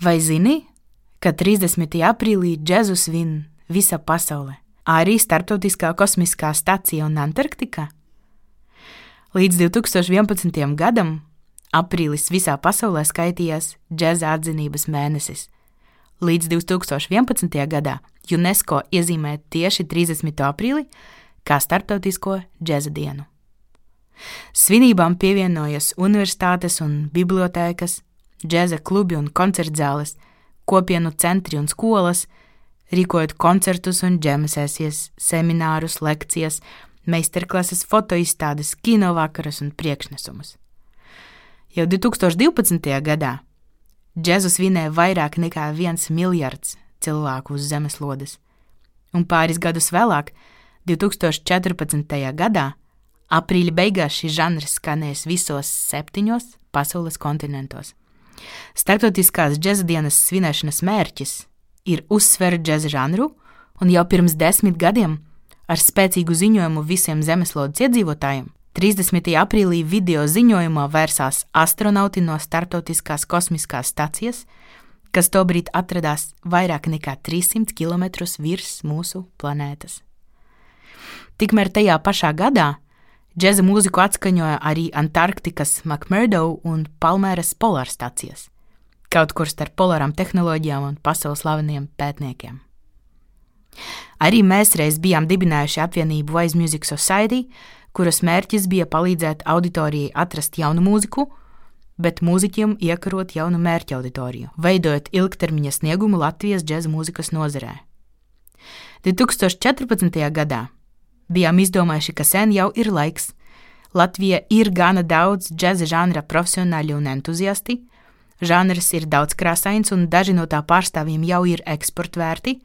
Vai zini, ka 30. aprīlī džezu svin visa pasaule, arī Startautiskā kosmiskā stacija un Antarktika? Līdz 2011. gadam aprīlis visā pasaulē skaitījās džēza atzinības mēnesis. Līdz 2011. gadā UNESCO iezīmē tieši 30. aprīli kā Startautisko džēza dienu. Svinībām pievienojas universitātes un bibliotēkas, džēza klubi un koncertzāles, kopienu centri un skolas, rīkojot koncertus un džemasēsies, seminārus, lekcijas, meistarklases, fotoizstādes, kinovakaras un priekšnesumus. Jau 2012. gadā džezu svinēja vairāk nekā viens miljards cilvēku uz zemeslodes, un pāris gadus vēlāk, 2014. gadā, aprīļa beigās šis žanrs skanēs visos septiņos pasaules kontinentos. Startautiskās džēza dienas svinēšanas mērķis ir uzsvērt džēza žanru, un jau pirms desmit gadiem ar spēcīgu ziņojumu visiem zemeslodes iedzīvotājiem 30. aprīlī video ziņojumā vērsās astronauti no Startautiskās kosmiskās stacijas, kas tobrīd atradās vairāk nekā 300 km virs mūsu planētas. Tikmēr tajā pašā gadā Džeza mūziku atskaņoja arī Antarktikas McMurdo un Palmēras polārstacijas, kaut kur starp polārām tehnoloģijām un pasaules slaveniem pētniekiem. Arī mēs reiz bijām dibinājuši apvienību Wise Music Society, kuras mērķis bija palīdzēt auditorijai atrast jaunu mūziku, bet mūziķiem iekarot jaunu mērķa auditoriju, veidojot ilgtermiņa sniegumu Latvijas džēza mūzikas nozarē. 2014. gadā Bijām izdomājuši, ka sen jau ir laiks. Latvija ir gana daudz džēza žanra profesionāļu un entuziasti. Žanrs ir daudz krāsains, un daži no tā pārstāvjiem jau ir eksportvērti.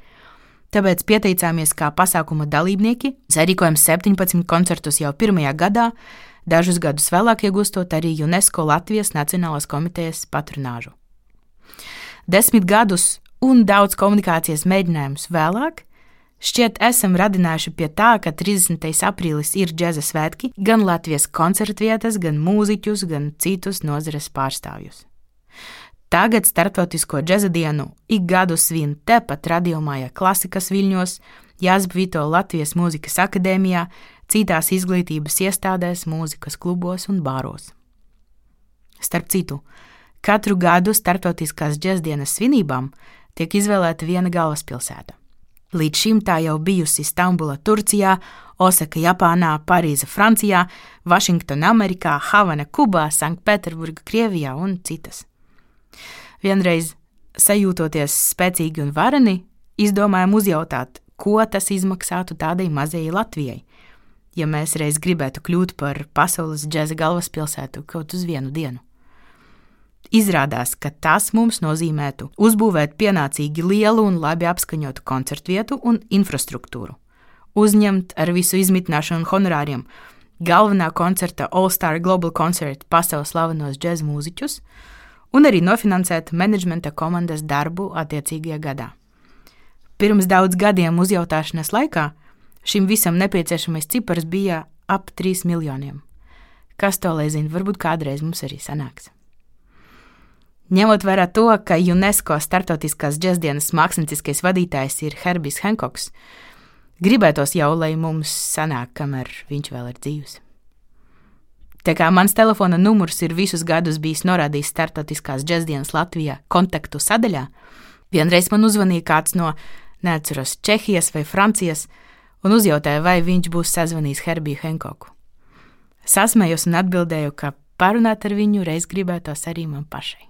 Tāpēc pieteicāmies kā pasākuma dalībnieki, sarīkojam 17 koncertus jau pirmajā gadā, dažus gadus vēlāk iegūstot arī UNESCO Latvijas Nacionālās komitejas patronāžu. Desmit gadus un daudz komunikācijas mēģinājumus vēlāk Šķiet, esam radinājuši pie tā, ka 30. aprīlis ir džēza svētki gan Latvijas koncertvietas, gan mūziķus, gan citus nozares pārstāvjus. Tagad starptautisko džēza dienu ik gadu svin tepat radiomāja klasikas viļņos, Jāzbvito Latvijas mūzikas akadēmijā, citās izglītības iestādēs, mūzikas klubos un bāros. Starp citu, katru gadu starptautiskās džēza dienas svinībām tiek izvēlēta viena galvaspilsēta. Līdz šim tā jau bijusi Stambula, Turcijā, Osaka, Japānā, Parīze, Francijā, Vašingtona, Amerikā, Havana, Kubā, Sanktpēterburga, Krievijā un citas. Vienreiz, sajūtoties spēcīgi un vareni, izdomājām uzjautāt, ko tas izmaksātu tādai mazai Latvijai, ja mēs reiz gribētu kļūt par pasaules džēza galvaspilsētu kaut uz vienu dienu. Izrādās, ka tas mums nozīmētu uzbūvēt pienācīgi lielu un labi apskaņotu koncertu vietu un infrastruktūru, uzņemt ar visu izmitināšanu un honorāriem galvenā koncerta All Star Global Concert pasaules slavenos džēza mūziķus un arī nofinansēt menedžmenta komandas darbu attiecīgajā gadā. Pirms daudz gadiem uzjautāšanas laikā šim visam nepieciešamais cipars bija ap 3 miljoniem. Kas to lai zina, varbūt kādreiz mums arī sanāks. Ņemot vērā to, ka UNESCO startautiskās džēzdienas mākslinieckais vadītājs ir Herbijs Hankoks, gribētos jau, lai mums sanāk, kamēr viņš vēl ir dzīves. Tā kā mans telefona numurs ir visus gadus bijis norādīts startautiskās džēzdienas Latvijā kontaktu sadaļā, vienreiz man uzvanīja kāds no, neatceros, Čehijas vai Francijas, un uzjautāja, vai viņš būs sazvanījis Herbiju Hankoku. Sasmējos un atbildēju, ka parunāt ar viņu reiz gribētos arī man pašai.